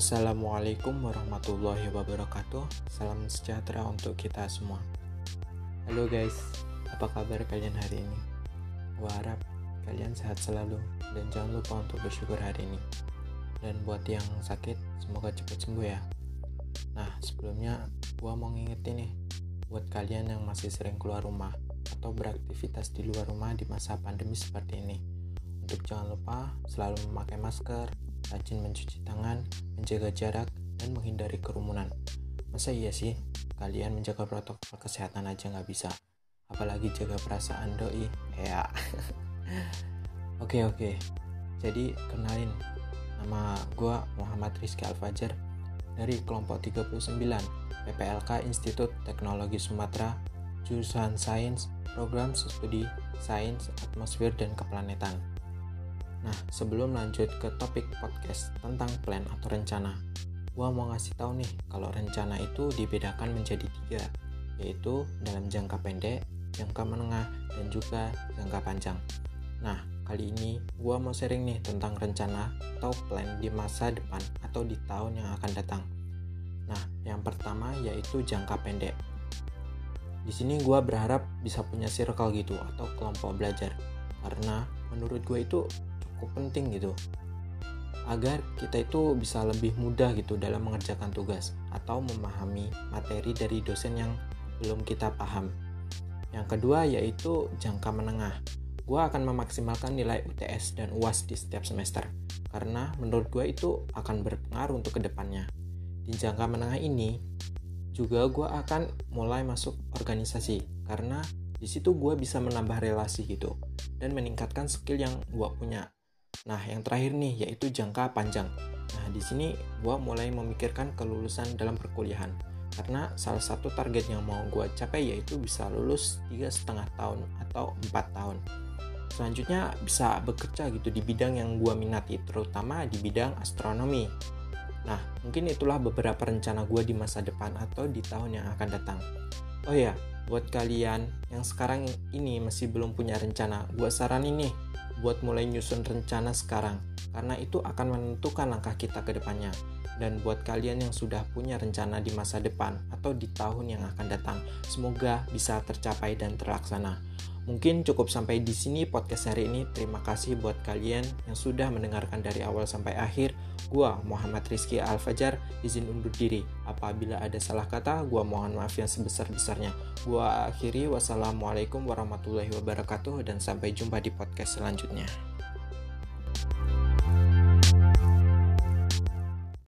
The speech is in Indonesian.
Assalamualaikum warahmatullahi wabarakatuh. Salam sejahtera untuk kita semua. Halo guys, apa kabar kalian hari ini? Gua harap kalian sehat selalu dan jangan lupa untuk bersyukur hari ini. Dan buat yang sakit, semoga cepat sembuh ya. Nah, sebelumnya gua mau ngingetin nih buat kalian yang masih sering keluar rumah atau beraktivitas di luar rumah di masa pandemi seperti ini. Untuk jangan lupa selalu memakai masker, rajin mencuci tangan, menjaga jarak, dan menghindari kerumunan. Masa iya sih, kalian menjaga protokol kesehatan aja nggak bisa? Apalagi jaga perasaan doi, ya. oke oke, jadi kenalin, nama gue Muhammad Rizky Alfajar dari kelompok 39 PPLK Institut Teknologi Sumatera, jurusan Sains, Program Studi Sains, Atmosfer, dan Keplanetan. Nah, sebelum lanjut ke topik podcast tentang plan atau rencana, gua mau ngasih tahu nih kalau rencana itu dibedakan menjadi tiga, yaitu dalam jangka pendek, jangka menengah, dan juga jangka panjang. Nah, kali ini gua mau sharing nih tentang rencana atau plan di masa depan atau di tahun yang akan datang. Nah, yang pertama yaitu jangka pendek. Di sini gua berharap bisa punya circle gitu atau kelompok belajar, karena menurut gue itu cukup penting gitu agar kita itu bisa lebih mudah gitu dalam mengerjakan tugas atau memahami materi dari dosen yang belum kita paham. Yang kedua yaitu jangka menengah. Gue akan memaksimalkan nilai UTS dan UAS di setiap semester karena menurut gue itu akan berpengaruh untuk ke depannya. Di jangka menengah ini juga gue akan mulai masuk organisasi karena di situ gue bisa menambah relasi gitu dan meningkatkan skill yang gue punya Nah, yang terakhir nih yaitu jangka panjang. Nah, di sini gue mulai memikirkan kelulusan dalam perkuliahan. Karena salah satu target yang mau gue capai yaitu bisa lulus tiga setengah tahun atau 4 tahun. Selanjutnya bisa bekerja gitu di bidang yang gue minati, terutama di bidang astronomi. Nah, mungkin itulah beberapa rencana gue di masa depan atau di tahun yang akan datang. Oh ya, buat kalian yang sekarang ini masih belum punya rencana, gue saranin nih buat mulai nyusun rencana sekarang, karena itu akan menentukan langkah kita ke depannya. Dan buat kalian yang sudah punya rencana di masa depan atau di tahun yang akan datang, semoga bisa tercapai dan terlaksana. Mungkin cukup sampai di sini podcast hari ini. Terima kasih buat kalian yang sudah mendengarkan dari awal sampai akhir. Gua Muhammad Rizky Al-Fajar izin undur diri. Apabila ada salah kata, gua mohon maaf yang sebesar-besarnya. Gua akhiri wassalamualaikum warahmatullahi wabarakatuh dan sampai jumpa di podcast selanjutnya.